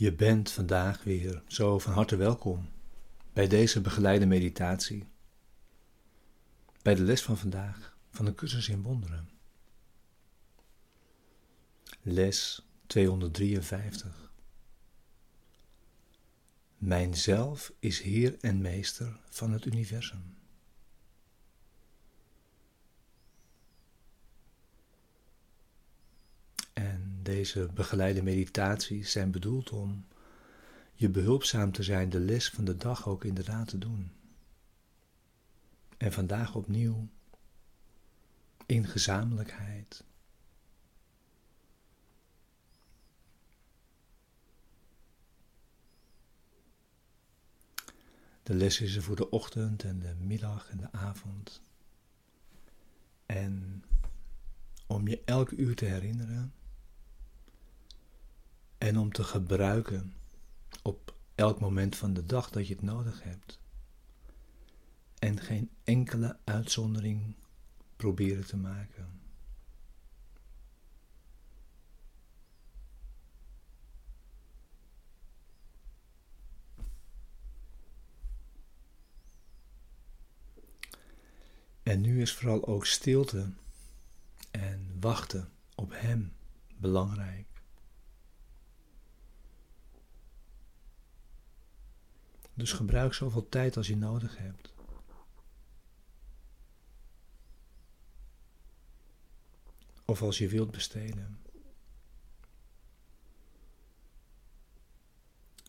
Je bent vandaag weer zo van harte welkom bij deze begeleide meditatie. Bij de les van vandaag van de cursus in wonderen. Les 253. Mijn zelf is Heer en Meester van het universum. Deze begeleide meditaties zijn bedoeld om je behulpzaam te zijn de les van de dag ook inderdaad te doen. En vandaag opnieuw in gezamenlijkheid. De les is er voor de ochtend en de middag en de avond. En om je elk uur te herinneren en om te gebruiken op elk moment van de dag dat je het nodig hebt. En geen enkele uitzondering proberen te maken. En nu is vooral ook stilte en wachten op Hem belangrijk. Dus gebruik zoveel tijd als je nodig hebt. Of als je wilt besteden.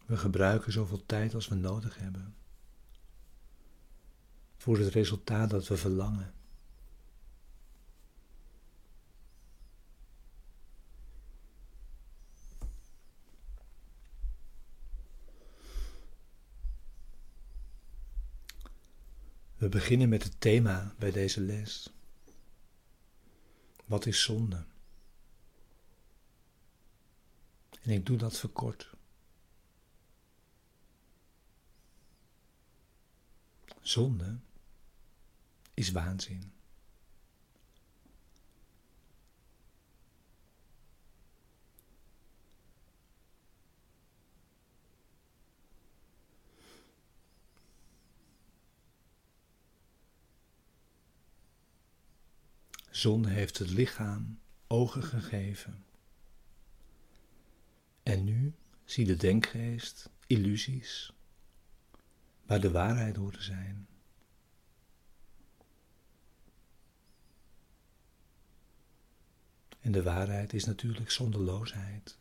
We gebruiken zoveel tijd als we nodig hebben. Voor het resultaat dat we verlangen. We beginnen met het thema bij deze les. Wat is zonde? En ik doe dat verkort. Zonde is waanzin. Zonde heeft het lichaam ogen gegeven. En nu ziet de denkgeest illusies waar de waarheid hoort zijn. En de waarheid is natuurlijk zonderloosheid.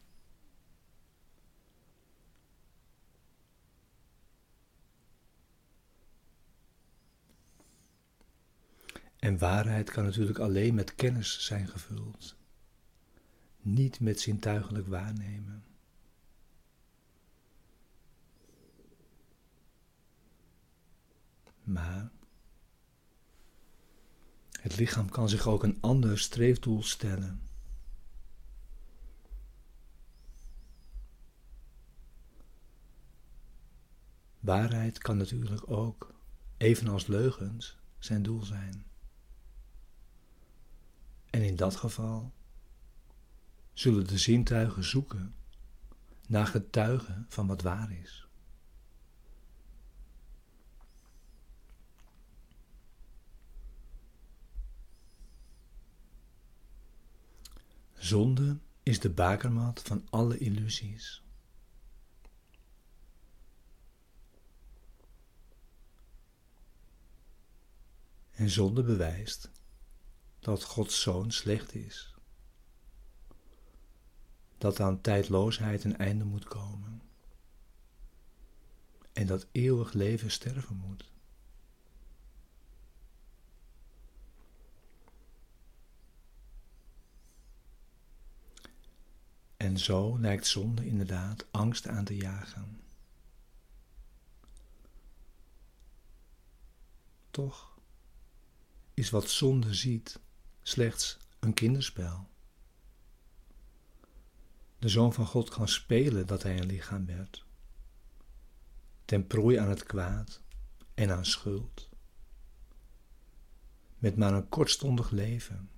En waarheid kan natuurlijk alleen met kennis zijn gevuld, niet met zintuigelijk waarnemen. Maar het lichaam kan zich ook een ander streefdoel stellen. Waarheid kan natuurlijk ook, evenals leugens, zijn doel zijn. En in dat geval zullen de zintuigen zoeken naar getuigen van wat waar is. Zonde is de bakermat van alle illusies. En zonde bewijst dat Gods zoon slecht is. Dat aan tijdloosheid een einde moet komen. En dat eeuwig leven sterven moet. En zo lijkt zonde inderdaad angst aan te jagen. Toch is wat zonde ziet slechts een kinderspel. De Zoon van God kan spelen dat hij een lichaam werd, ten prooi aan het kwaad en aan schuld, met maar een kortstondig leven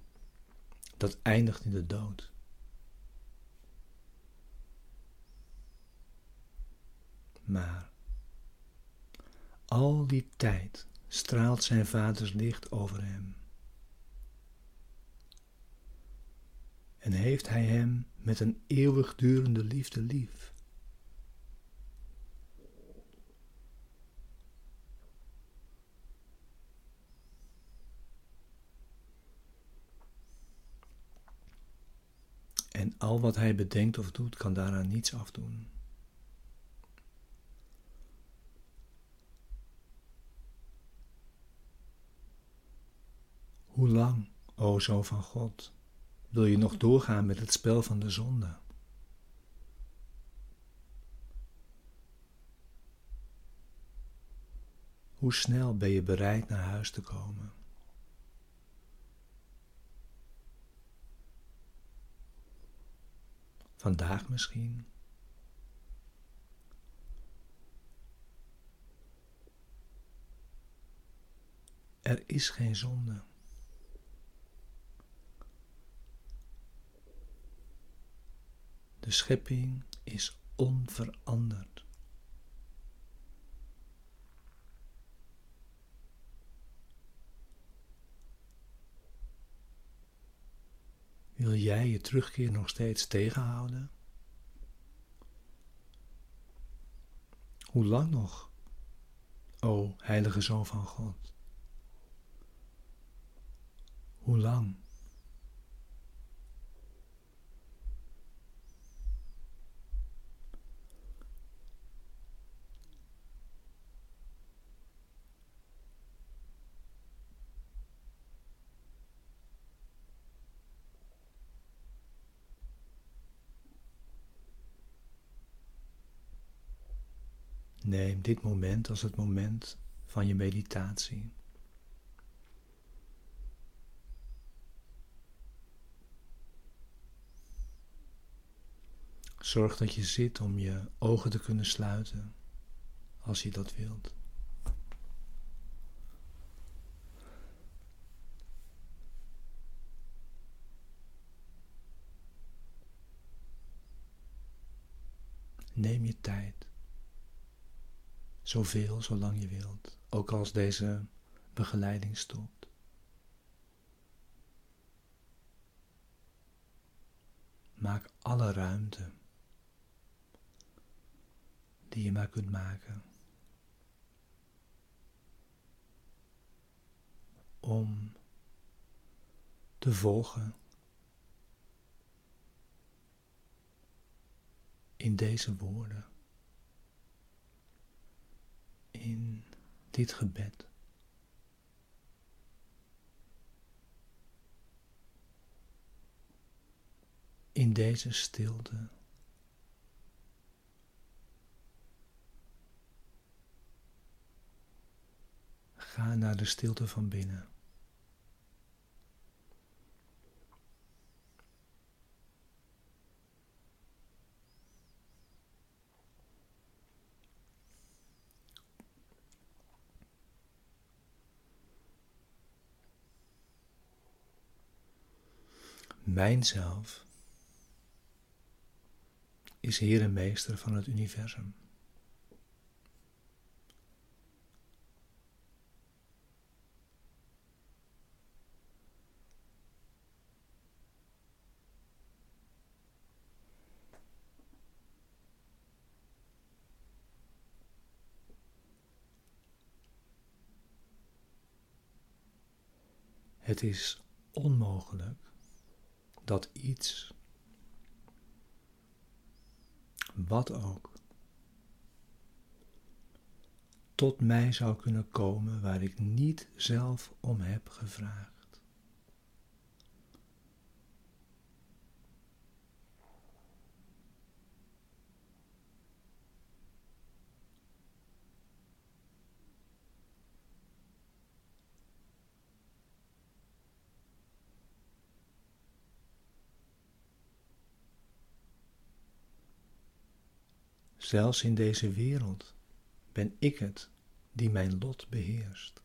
dat eindigt in de dood. Maar al die tijd straalt zijn vaders licht over hem. En heeft hij hem met een eeuwigdurende liefde lief. En al wat hij bedenkt of doet, kan daaraan niets afdoen. Hoe lang, o Zoon van God, wil je nog doorgaan met het spel van de zonde? Hoe snel ben je bereid naar huis te komen? Vandaag misschien. Er is geen zonde. De schepping is onveranderd. Wil jij je terugkeer nog steeds tegenhouden? Hoe lang nog, o heilige Zoon van God? Hoe lang? Neem dit moment als het moment van je meditatie. Zorg dat je zit om je ogen te kunnen sluiten als je dat wilt. Neem je tijd. Zoveel, zolang je wilt, ook als deze begeleiding stopt. Maak alle ruimte die je maar kunt maken. Om te volgen in deze woorden. in dit gebed. In deze stilte. Ga naar de stilte van binnen. Mijnzelf is Heer en Meester van het universum. Het is onmogelijk dat iets, wat ook, tot mij zou kunnen komen waar ik niet zelf om heb gevraagd. Zelfs in deze wereld ben ik het die mijn lot beheerst.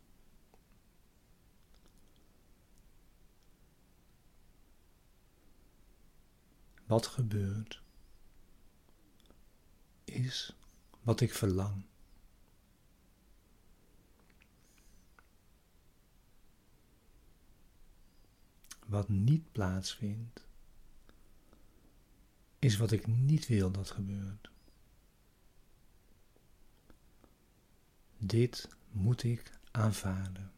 Wat gebeurt, is wat ik verlang. Wat niet plaatsvindt, is wat ik niet wil dat gebeurt. Dit moet ik aanvaarden.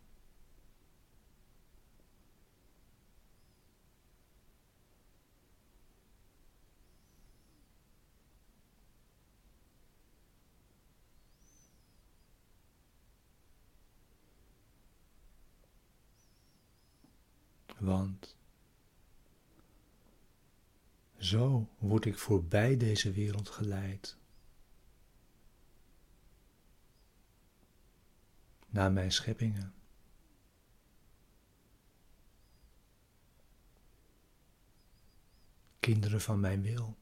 Want zo word ik voorbij deze wereld geleid. Naar mijn scheppingen. Kinderen van mijn wil.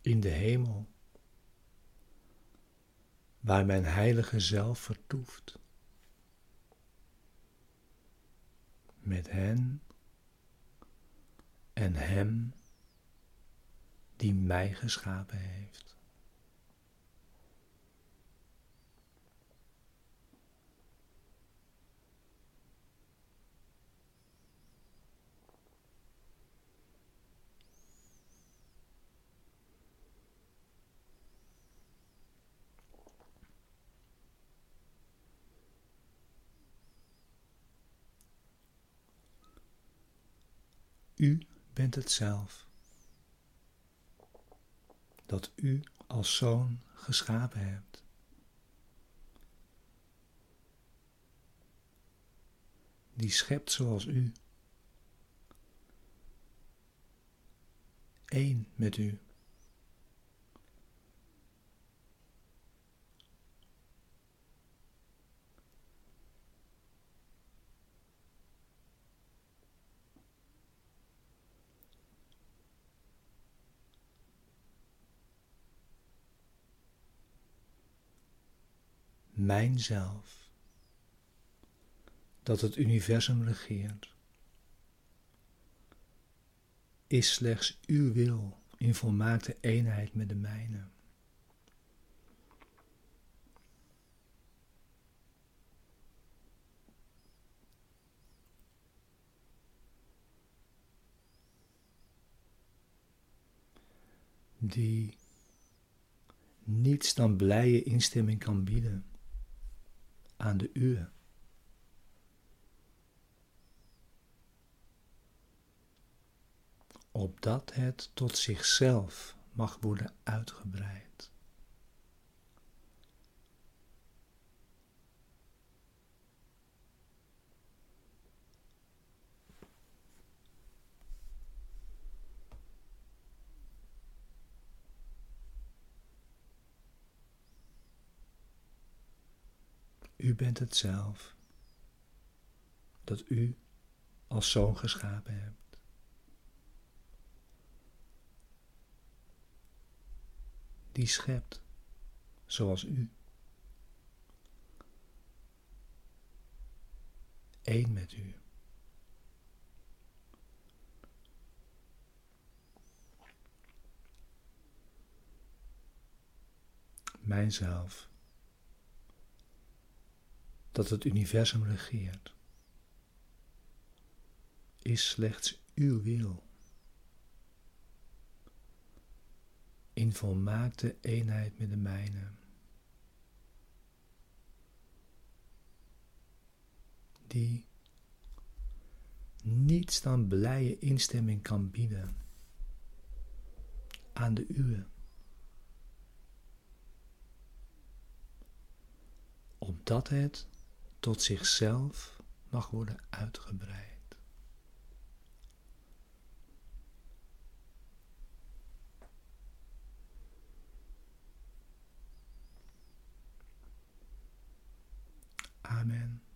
In de hemel waar mijn heilige zelf vertoeft. Met hen en hem die mij geschapen heeft. U bent het zelf. Dat u als zoon geschapen hebt. Die schept zoals u. Eén met u. mijnzelf, dat het universum regeert, is slechts uw wil in volmaakte eenheid met de mijne. Die niets dan blije instemming kan bieden aan de uwe. Opdat het tot zichzelf mag worden uitgebreid. U bent het dat u als zoon geschapen hebt. Die schept zoals u. Eén met u. Mijzelf dat het universum regeert, is slechts uw wil. In volmaakte eenheid met de mijne. Die niets dan blije instemming kan bieden aan de uwe. Opdat het tot zichzelf mag worden uitgebreid. Amen.